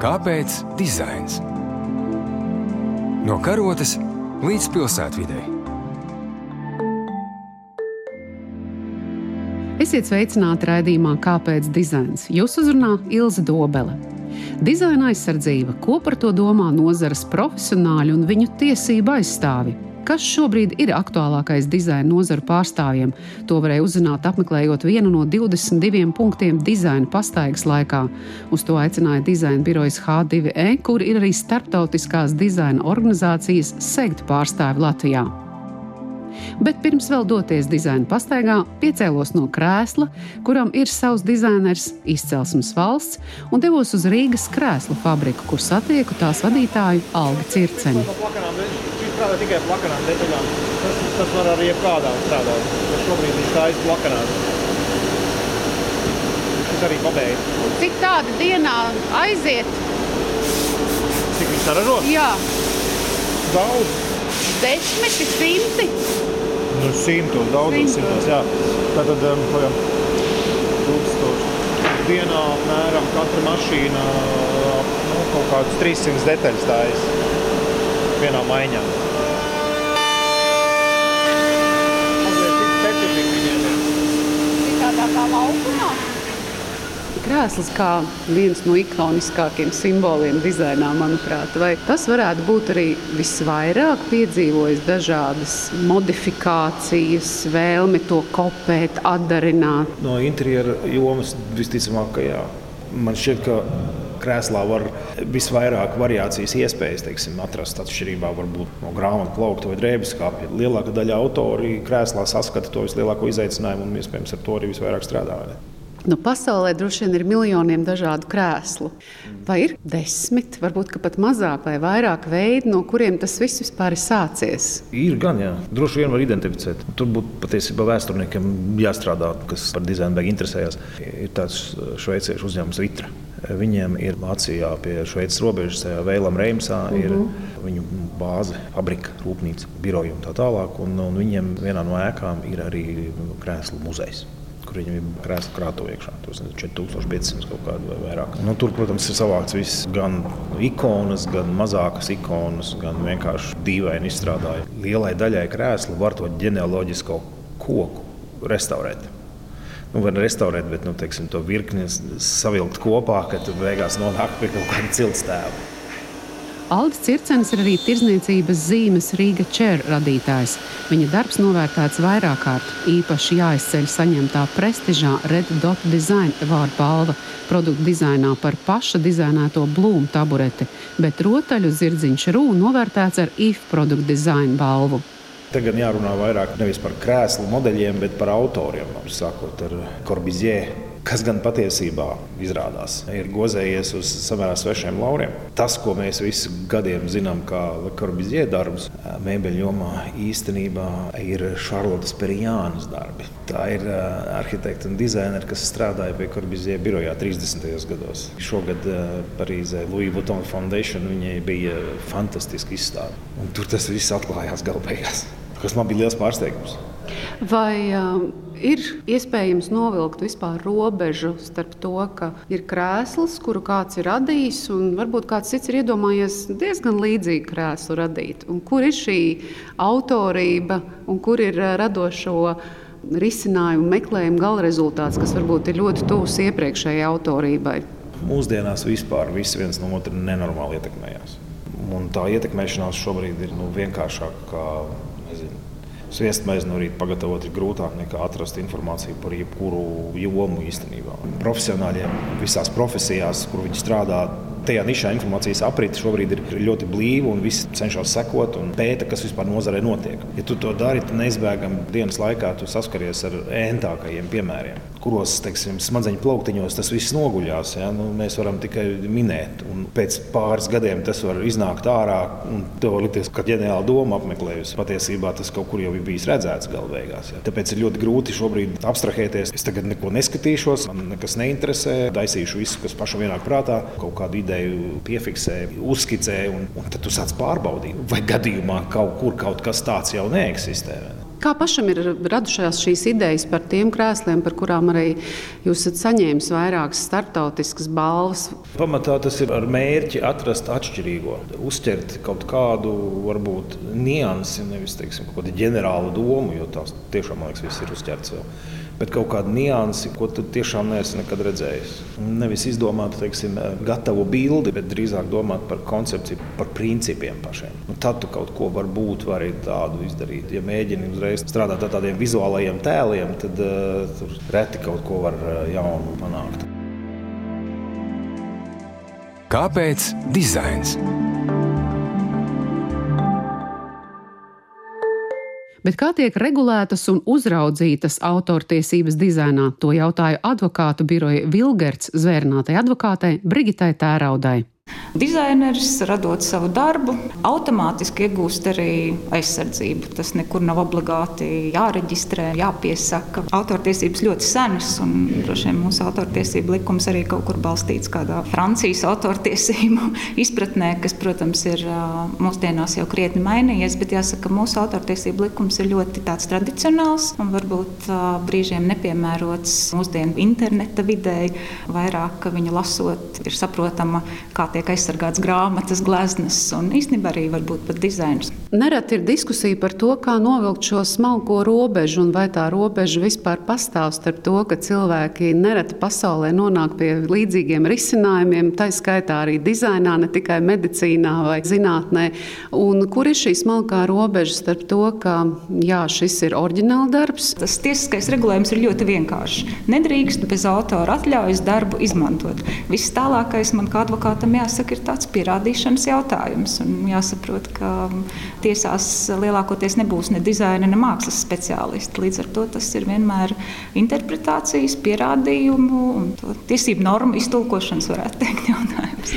Kāpēc dizains? No karotes līdz pilsētvidē. Esiet sveicināti raidījumā Kāpēc dizains? Jūs uzrunā Ilza Dobele. Dizaina aizsardzība, ko par to domā nozares profesionāļi un viņu tiesību aizstāvi. Kas šobrīd ir aktuālākais dizaina nozaru pārstāvjiem? To varēja uzzināt, apmeklējot vienu no 22 punktiem dizaina pastaigas laikā. Uz to aicināja dizaina birojas H2E, kur ir arī starptautiskās dizaina organizācijas SEGT pārstāvi Latvijā. Bet pirms vēl doties dizaina pastaigā, piecēlos no krēsla, kuram ir savs dizainers, izcelsmes valsts, un devos uz Rīgas krēslu fabriku, kur satieku tās vadītāju Alga Circeni strādā tikai plakanām detaļām. Tas, tas var arī jebkādām strādāt. Bet šobrīd viņš taisa plakanās. Šis arī pabeidz. Cik tāda dienā aiziet? Cik viņš saražo? Jā. Daudz. Desmiti, simti? Nu, simtos, daudzos simtos, jā. Tātad, um, kojam, tūkstoši. Dienā apmēram katra mašīna nu, kaut kādas 300 detaļas taisa vienā maiņā. tādā laukumā. Krēsls kā viens no ikoniskākajiem simboliem dizainā, manuprāt, vai tas varētu būt arī visvairāk piedzīvojis dažādas modifikācijas, vēlmi to kopēt, atdarināt? No interjera jomas visticamāk, ka jā. Man šķiet, ka krēslā var visvairāk variācijas iespējas teiksim, atrast atšķirībā no grāmatu plaukta vai drēbes skāpja. Lielākā daļa autori krēslā saskata to vislielāko izaicinājumu un iespējams ar to arī visvairāk strādā. Nu, pasaulē droši vien ir miljoniem dažādu krēslu. Vai ir desmit, varbūt pat mazāk vai vairāk veidu, no kuriem tas viss vispār ir sācies? Ir gan, jā. Droši vien var identificēt. Tur būtu patiesībā vēsturniekiem jāstrādā, kas par dizainu beigas interesējas. Ir tāds šveiciešu uzņēmums Vitra. Viņiem ir Vācijā pie Šveices robežas, Vēlam Reimsā, uh -huh. ir mhm. viņu bāze, fabrika, rūpnīca, biroja un tā tālāk. Un, un viņiem vienā no ēkām ir arī krēslu muzejs kur viņam ir krēsla krātuve iekšā. Tos 4500 kaut kādu vai vairāk. Nu, tur, protams, ir savāks viss gan ikonas, gan mazākas ikonas, gan vienkārši dīvaini izstrādāja. Lielai daļai krēsla var to ģenealoģisko koku restaurēt nu, var restaurēt, bet nu, teiksim, to virkni savilkt kopā, ka tu beigās nonāk pie kaut kāda ciltstēva. Aldis Circenis ir arī tirzniecības zīmes Rīga Čēra radītājs. Viņa darbs novērtēts vairāk kārt. Īpaši jāizceļ saņemtā prestižā Red Dot Design vārdu balva produktu dizainā par paša dizainēto blūmu tabureti, bet rotaļu zirdziņš rū novērtēts ar IF produktu dizaina balvu. Tagad jārunā vairāk nevis par krēslu modeļiem, bet par autoriem. Sākot ar Corbusier, kas gan patiesībā izrādās ir gozējies uz samērā svešiem lauriem. Tas, ko mēs visi gadiem zinām, kā Corbusier darbs, mēbeļu jomā īstenībā ir Šarlotas Perijānas darbi. Tā ir arhitekta un dizainere, kas strādāja pie Corbusier birojā 30. gados. Šogad Parīzē Louis Vuitton Foundation viņai bija fantastiski izstāde. Un tur tas viss atklājās galbeigās kas man bija liels pārsteigums. Vai uh, ir iespējams novilkt vispār robežu starp to, ka ir krēsls, kuru kāds ir radījis, un varbūt kāds cits ir iedomājies diezgan līdzīgu krēslu radīt? Un kur ir šī autorība un kur ir uh, radošo risinājumu meklējuma gala rezultāts, kas varbūt ir ļoti tuvs iepriekšējai autorībai? Mūsdienās vispār viss viens no otra nenormāli ietekmējās. Un tā ietekmēšanās šobrīd ir nu, vienkāršāka Sviestmaizi no rīta pagatavot ir grūtāk nekā atrast informāciju par jebkuru jomu īstenībā. Profesionāļiem visās profesijās, kur viņi strādā, tajā nišā informācijas aprite šobrīd ir ļoti blīva un visi cenšas sekot un pēta, kas vispār nozarē notiek. Ja tu to dari, tad neizbēgami dienas laikā tu saskaries ar ēntākajiem piemēriem, kuros teiksim, smadzeņu plauktiņos tas viss noguļās. Ja? Nu, mēs varam tikai minēt, un pēc pāris gadiem tas var iznākt ārā tev likties, ka ģeniāla doma apmeklējusi. Patiesībā tas kaut kur jau ir bijis redzēts galvā. Ja? Tāpēc ir ļoti grūti šobrīd abstrahēties. Es tagad neko neskatīšos, man nekas neinteresē, daisīšu visu, kas pašam ienāk prātā, kaut kādu ideju ideju piefiksē, uzskicē, un, un tad tu sāc pārbaudīt. Vai gadījumā kaut kur kaut kas tāds jau neeksistē? Kā pašam ir radušās šīs idejas par tiem krēsliem, par kurām arī jūs esat saņēmis vairākas startautiskas balvas? Pamatā tas ir ar mērķi atrast atšķirīgo, uztvert kaut kādu varbūt niansi, nevis teiksim, kaut kādu ģenerālu domu, jo tās tiešām man liekas, viss ir uztverts vēl bet kaut kāda nianse, ko tu tiešām neesi nekad redzējis. Nevis izdomāt teiksim, gatavu bildi, bet drīzāk domāt par koncepciju, par principiem pašiem. Un tad tu kaut ko varbūt vari tādu izdarīt. Ja mēģini uzreiz strādāt ar tādiem vizuālajiem tēliem, tad uh, tur reti kaut ko var uh, jaunu panākt. Kāpēc dizains? Bet kā tiek regulētas un uzraudzītas autortiesības dizainā, to jautāju advokātu biroja Vilgerts zvērnātai advokātei Brigitai Tēraudai. Dizaineris, radot savu darbu, automātiski iegūst arī aizsardzību. Tas nekur nav obligāti jāreģistrē, jāpiesaka. Autortiesības ļoti senas, un droši vien mūsu autortiesību likums arī kaut kur balstīts kādā Francijas autortiesību izpratnē, kas, protams, ir mūsdienās jau krietni mainījies. Bet jāsaka, ka mūsu autortiesību likums ir ļoti tradicionāls un varbūt brīžiem nepiemērots mūsdienu interneta videi. Vairāk viņa lasot, ir saprotama, kā tiek aizsargāts grāmatas, gleznas un īstenībā arī varbūt pat dizains. Nereti ir diskusija par to, kā novilkt šo smalko robežu un vai tā robeža vispār pastāv starp to, ka cilvēki nereti pasaulē nonāk pie līdzīgiem risinājumiem, tā skaitā arī dizainā, ne tikai medicīnā vai zinātnē. Un kur ir šī smalkā robeža starp to, ka jā, šis ir oriģināls darbs? Tas tiesiskais regulējums ir ļoti vienkāršs. Nedrīkst bez autora atļaujas darbu izmantot. Viss tālākais man kā advokātam jāsaka jāsaka, ir tāds pierādīšanas jautājums. Jāsaprot, ka tiesās lielākoties nebūs ne dizaina, ne mākslas speciālisti. Līdz ar to tas ir vienmēr interpretācijas, pierādījumu un tiesību normu iztulkošanas, varētu teikt, jautājums.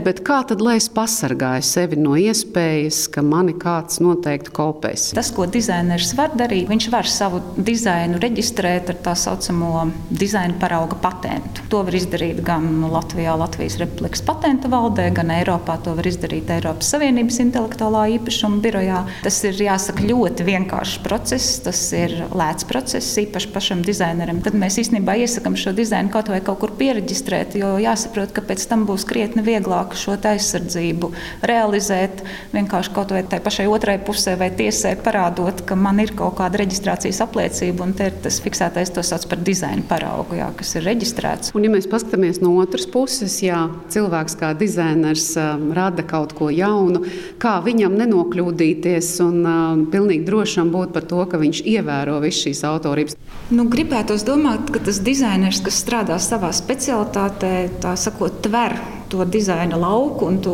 Bet kā tad lai es pasargāju sevi no iespējas, ka mani kāds noteikti kopēs? Tas, ko dizainers var darīt, viņš var savu dizainu reģistrēt ar tā saucamo dizaina parauga patentu. To var izdarīt gan Latvijā, Latvijas Republikas patentu valdē, gan Eiropā. To var izdarīt Eiropas Savienības intelektuālā īpašuma birojā. Tas ir jāsaka ļoti vienkāršs process, tas ir lēts process, īpaši pašam dizaineram. Tad mēs īstenībā iesakām šo dizainu kaut vai kaut kur pieregistrēt, jo jāsaprot, ka pēc tam būs krietni vieglāk vieglāk šo aizsardzību realizēt. Vienkārši kaut vai tai pašai otrai pusē vai tiesai parādot, ka man ir kaut kāda reģistrācijas apliecība, un te ir tas fiksētais, to sauc par dizaina paraugu, jā, kas ir reģistrēts. Un, ja mēs paskatāmies no otras puses, ja cilvēks kā dizainers um, rada kaut ko jaunu, kā viņam nenokļūdīties un um, pilnīgi drošam būt par to, ka viņš ievēro visu šīs autorības. Nu, gribētos domāt, ka tas dizainers, kas strādā savā specialitātē, tā sakot, tver to dizaina lauku un to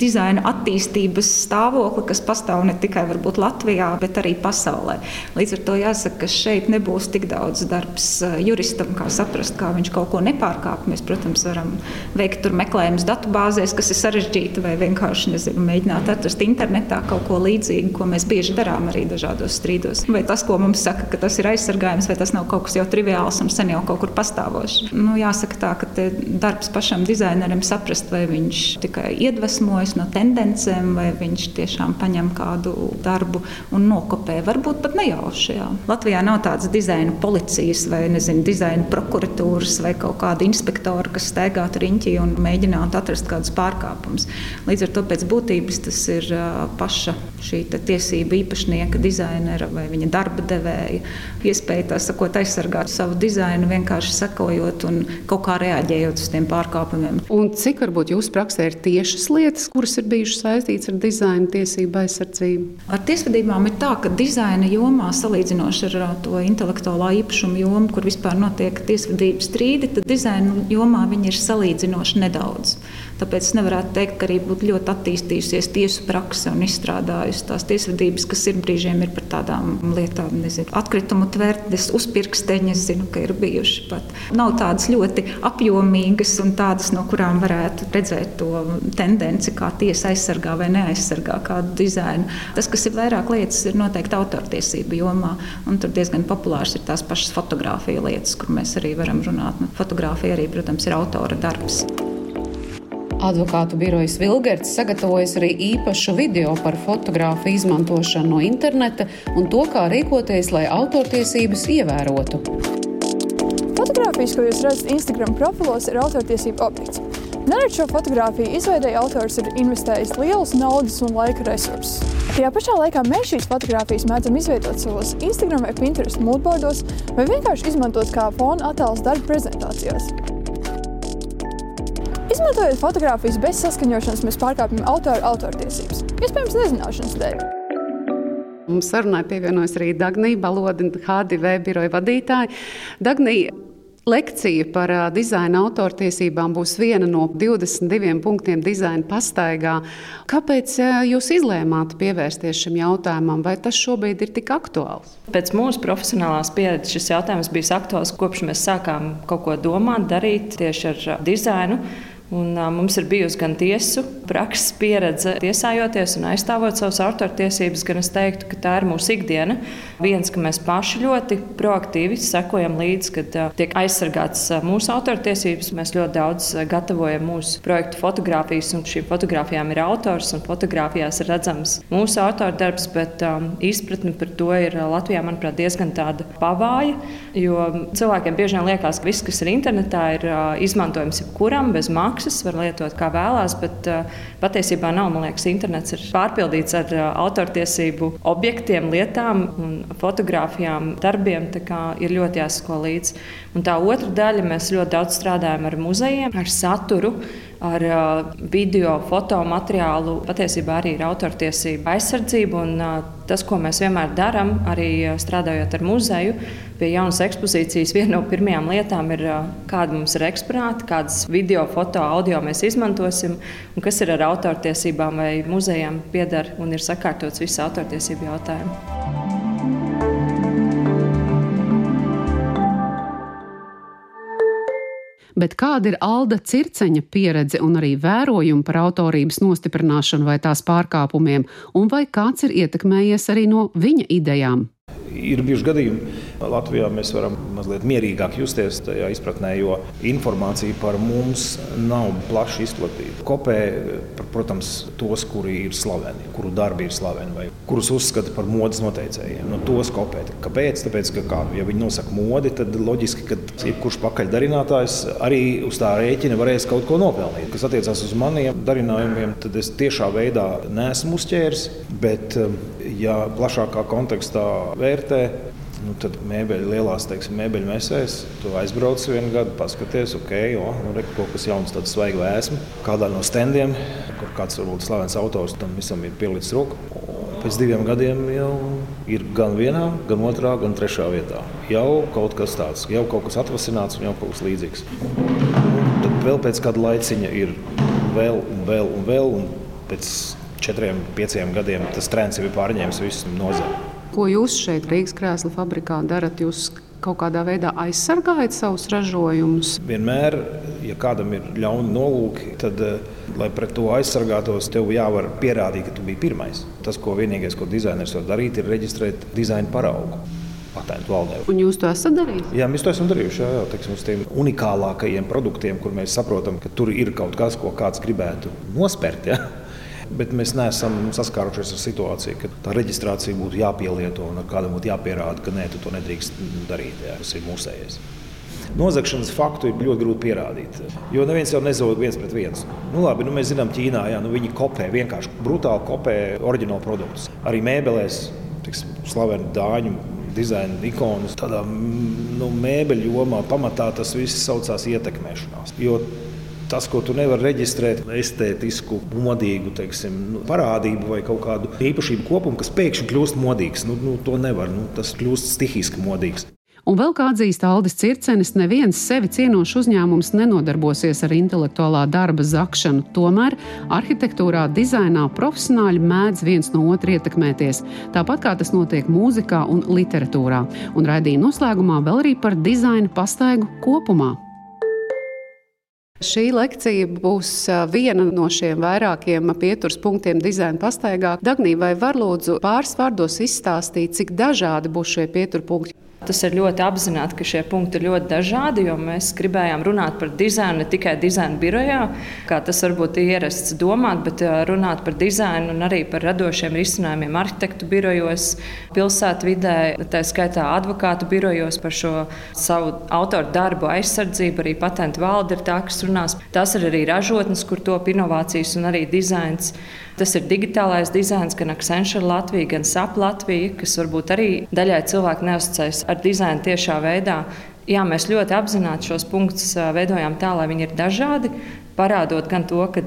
dizaina attīstības stāvokli, kas pastāv ne tikai Latvijā, bet arī pasaulē. Līdz ar to jāsaka, ka šeit nebūs tik daudz darbs eh, juristam, kā saprast, kā viņš kaut ko nepārkāp. Mēs, protams, varam veikt meklējumus datubāzēs, kas ir sarežģīti, vai vienkārši nezinu, mēģināt atrast internetā kaut ko līdzīgu, ko mēs bieži darām arī dažādos strīdos. Vai tas, ko mums saka, ka tas ir aizsargājums, vai tas nav kaut kas jau triviāls un sen jau kaut kur pastāvošs. Nu, jāsaka tā, ka darbs pašam dizainerim saprast, vai viņš tikai iedvesmo atbrīvojas no tendencēm, vai viņš tiešām paņem kādu darbu un nokopē. Varbūt pat nejauši. Jā. Latvijā nav tādas dizaina policijas vai nezinu, dizaina prokuratūras vai kaut kāda inspektora, kas staigātu riņķī un mēģinātu atrast kādus pārkāpumus. Līdz ar to pēc būtības tas ir paša šī tiesība īpašnieka, dizainera vai viņa darba devēja iespēja tā sakot aizsargāt savu dizainu, vienkārši sekojot un kaut kā reaģējot uz tiem pārkāpumiem. Un cik varbūt jūsu praksē ir tiešas lietas, kuras ir bijušas saistītas ar dizaina tiesību aizsardzību? Ar tiesvedībām ir tā, ka dizaina jomā, salīdzinoši ar to intelektuālā īpašuma jomu, kur vispār notiek tiesvedības strīdi, tad dizaina jomā viņi ir salīdzinoši nedaudz. Tāpēc es nevaru teikt, ka arī būtu ļoti attīstījusies tiesu prakse un izstrādājusi tās tiesvedības, kas ir brīžiem ir par tādām lietām, nezinu, atkritumu tvērtnes, uzpirksteņi, es zinu, ka ir bijuši pat. Nav tādas ļoti apjomīgas un tādas, no kurām varētu redzēt to tendenci, kā tiesa aizsargā vai neaizsargā kādu dizainu. Tas, kas ir vairāk lietas, ir noteikti autortiesību jomā, un tur diezgan populārs ir tās pašas fotografija lietas, kur mēs arī varam runāt. Nu, fotografija arī, protams, ir autora darbs. Advokātu birojas Vilgerts sagatavojas arī īpašu video par fotogrāfu izmantošanu no interneta un to, kā rīkoties, lai autortiesības ievērotu. Fotogrāfijas, ko jūs redzat Instagram profilos, ir autortiesību objekts. Nerad šo fotografiju izveidēja autors ir investējis lielus naudas un laika resursus. Tajā pašā laikā mēs šīs fotogrāfijas mēdzam izvietot savos Instagram vai Pinterest moodboardos vai vienkārši izmantot kā fona attēls darba prezentācijās. Izmantojot fotogrāfijas bez saskaņošanas, mēs pārkāpjam autoru autortiesības, iespējams, nezināšanas dēļ. Mums sarunai pievienojas arī Dagnija Balodina, HDV biroja vadītāja. Dagnija, Lekcija par dizaina autortiesībām būs viena no 22 punktiem dizaina pastaigā. Kāpēc jūs izlēmāt pievērsties šim jautājumam, vai tas šobrīd ir tik aktuāls? Pēc mūsu profesionālās pieredzes šis jautājums bija aktuāls kopš mēs sākām kaut ko domāt, darīt tieši ar dizainu. Un, uh, mums ir bijusi gan tiesu prakses pieredze, tiesājoties un aizstāvot savas autortiesības, gan es teiktu, ka tā ir mūsu ikdiena. Viens, ka mēs paši ļoti proaktīvi sekojam līdzi, kad uh, tiek aizsargāts uh, mūsu autortiesības. Mēs ļoti daudz gatavojam mūsu projektu fotografijas, un šīm fotografijām ir autors, un fotografijās ir redzams mūsu autora darbs, bet um, izpratne par to ir Latvijā, manuprāt, diezgan tāda pavāja, jo cilvēkiem bieži vien liekas, ka viss, kas ir internetā, ir uh, izmantojams jebkuram bez maksas maksas, var lietot kā vēlās, bet uh, patiesībā nav. Man liekas, internets ir pārpildīts ar uh, autortiesību objektiem, lietām fotografijām, darbiem. Ir ļoti jāsako līdzi. Un tā otra daļa, mēs ļoti daudz strādājam ar muzejiem, ar saturu ar uh, video, fotomateriālu, patiesībā arī ir autortiesība aizsardzība. Un, tas, ko mēs vienmēr darām, arī strādājot ar muzeju, pie jaunas ekspozīcijas, viena no pirmajām lietām ir, kāda mums ir eksponāti, kādas video, foto, audio mēs izmantosim, un kas ir ar autortiesībām vai muzejiem pieder un ir sakārtots visi autortiesību jautājumi. Bet kāda ir Alda Circeņa pieredze un arī vērojumi par autorības nostiprināšanu vai tās pārkāpumiem, un vai kāds ir ietekmējies arī no viņa idejām? Ir bijuši gadījumi, Latvijā mēs varam mazliet mierīgāk justies tajā izpratnē, jo informācija par mums nav plaši izplatīta. Kopē, protams, tos, kuri ir slaveni, kuru darbi ir slaveni, vai kurus uzskata par modes noteicējiem, no tos kopēt. Kāpēc? Tāpēc, ka kā, ja viņi nosaka modi, tad loģiski, ka jebkurš pakaļdarinātājs arī uz tā rēķina varēs kaut ko nopelnīt. Kas attiecās uz maniem darinājumiem, tad es tiešā veidā neesmu uzķēris, bet ja plašākā kontekstā vērtē, Nu, tad mēbeļu lielās teiksim, mēbeļu mesēs, tu aizbrauc vienu gadu, paskaties, ok, jo, nu, re, kaut kas jauns, tāds svaigs vēsmu. Kādā no standiem, kur kāds varbūt slavens autors tam visam ir pielicis roku. Pēc diviem gadiem jau ir gan vienā, gan otrā, gan trešā vietā. Jau kaut kas tāds, jau kaut kas atvasināts un jau kaut kas līdzīgs. Un tad vēl pēc kāda laiciņa ir vēl un vēl un vēl. Un pēc četriem, pieciem gadiem tas trends jau ir pārņēmis visu nozari. Ko jūs šeit Rīgas krēsla fabrikā darat? Jūs kaut kādā veidā aizsargājat savus ražojumus? Vienmēr, ja kādam ir ļauni nolūki, tad, eh, lai pret to aizsargātos, tev jāvar pierādīt, ka tu biji pirmais. Tas, ko vienīgais, ko dizainers var darīt, ir reģistrēt dizaina paraugu. Patentu valdē. Un jūs to esat darījuši? Jā, mēs to esam darījuši. Jā, jā, teiksim, uz tiem unikālākajiem produktiem, kur mēs saprotam, ka tur ir kaut kas, ko kāds gribētu nospērt. Ja? Bet mēs neesam saskārušies ar situāciju, ka tā reģistrācija būtu jāpielieto un kādam būtu jāpierāda, ka nē, tu to nedrīkst darīt. Jā, tas ir mūsējais. Nozagšanas faktu ir ļoti grūti pierādīt. Jo neviens jau nezog viens pret viens. Nu, labi, nu, mēs zinām, Ķīnā jā, nu, viņi kopē vienkārši brutāli kopē oriģinālu produktus. Arī mēbelēs, tiksim, slaveni dāņu dizaina ikonas. Tādā nu, mēbeļu jomā pamatā tas viss saucās ietekmēšanās. Jo tas, ko tu nevari reģistrēt, estētisku, modīgu teiksim, nu, parādību vai kaut kādu īpašību kopumu, kas pēkšņi kļūst modīgs. Nu, nu, to nevar. Nu, tas kļūst stihiski modīgs. Un vēl kā atzīst Aldis Circenis, neviens sevi cienošs uzņēmums nenodarbosies ar intelektuālā darba zakšanu. Tomēr arhitektūrā, dizainā profesionāļi mēdz viens no otra ietekmēties, tāpat kā tas notiek mūzikā un literatūrā. Un raidījuma noslēgumā vēl arī par dizaina pastaigu kopumā. Šī lekcija būs viena no šiem vairākiem pieturas punktiem dizaina pastaigā. Dagnī, vai var lūdzu pāris vārdos izstāstīt, cik dažādi būs šie pietura punkti? Tas ir ļoti apzināti, ka šie punkti ir ļoti dažādi, jo mēs gribējām runāt par dizainu ne tikai dizaina birojā, kā tas varbūt ir ierasts domāt, bet runāt par dizainu un arī par radošiem risinājumiem arhitektu birojos, pilsētvidē, tā skaitā advokātu birojos par šo savu autoru darbu aizsardzību. Arī patentu valde ir tā, kas runās. Tas ir arī ražotnes, kur top inovācijas un arī dizains. Tas ir digitālais dizains, gan Accenture Latvija, gan SAP Latvija, kas varbūt arī daļai cilvēku neuzticēs ar dizainu tiešā veidā. Jā, mēs ļoti apzināti šos punktus veidojām tā, lai viņi ir dažādi, parādot gan to, ka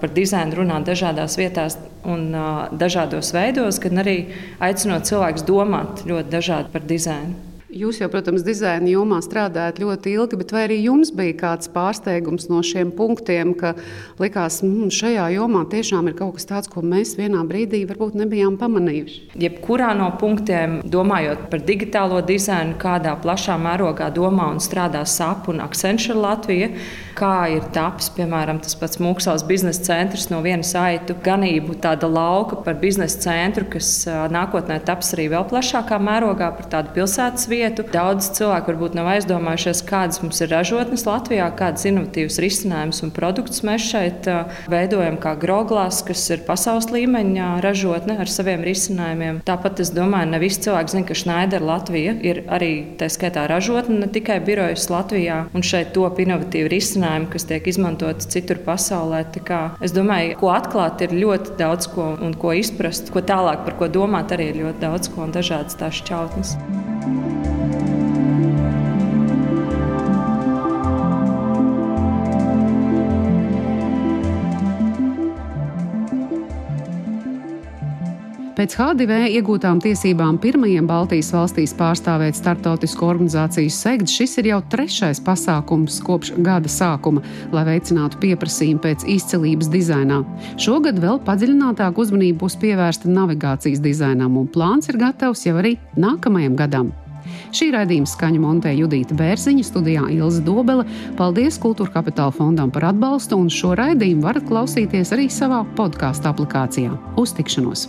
par dizainu runā dažādās vietās un dažādos veidos, gan arī aicinot cilvēkus domāt ļoti dažādi par dizainu. Jūs jau, protams, dizaina jomā strādājat ļoti ilgi, bet vai arī jums bija kāds pārsteigums no šiem punktiem, ka likās, ka mm, šajā jomā tiešām ir kaut kas tāds, ko mēs vienā brīdī varbūt nebijām pamanījuši? Jebkurā no punktiem, domājot par digitālo dizainu, kādā plašā mērogā domā un strādā SAP un Accenture Latvija, kā ir taps, piemēram, tas pats Mūksels biznesa centrs no vienas aitu ganību, tāda lauka par biznesa centru, kas nākotnē taps arī vēl plašākā mērogā par tādu pilsētas vietu vietu. Daudz cilvēku varbūt nav aizdomājušies, kādas mums ir ražotnes Latvijā, kādas inovatīvas risinājumus un produktus mēs šeit veidojam, kā Groglās, kas ir pasaules līmeņa ražotne ar saviem risinājumiem. Tāpat es domāju, ne visi cilvēki zina, ka Schneider Latvija ir arī tā skaitā ražotne, ne tikai birojas Latvijā, un šeit top inovatīvi risinājumi, kas tiek izmantoti citur pasaulē. Es domāju, ko atklāt ir ļoti daudz ko un ko izprast, ko tālāk par ko domāt arī ir ļoti daudz ko un dažādas tās šķautnes. Pēc HDV iegūtām tiesībām pirmajiem Baltijas valstīs pārstāvēt starptautisku organizāciju SEGD, šis ir jau trešais pasākums kopš gada sākuma, lai veicinātu pieprasījumu pēc izcelības dizainā. Šogad vēl padziļinātāk uzmanību būs pievērsta navigācijas dizainam, un plāns ir gatavs jau arī nākamajam gadam. Šī raidījuma skaņa montē Judita Bērziņa, studijā Ilza Dobele. Paldies Kultūra Kapitāla fondam par atbalstu, un šo raidījumu varat klausīties arī savā podkāstu aplikācijā. Uz tikšanos!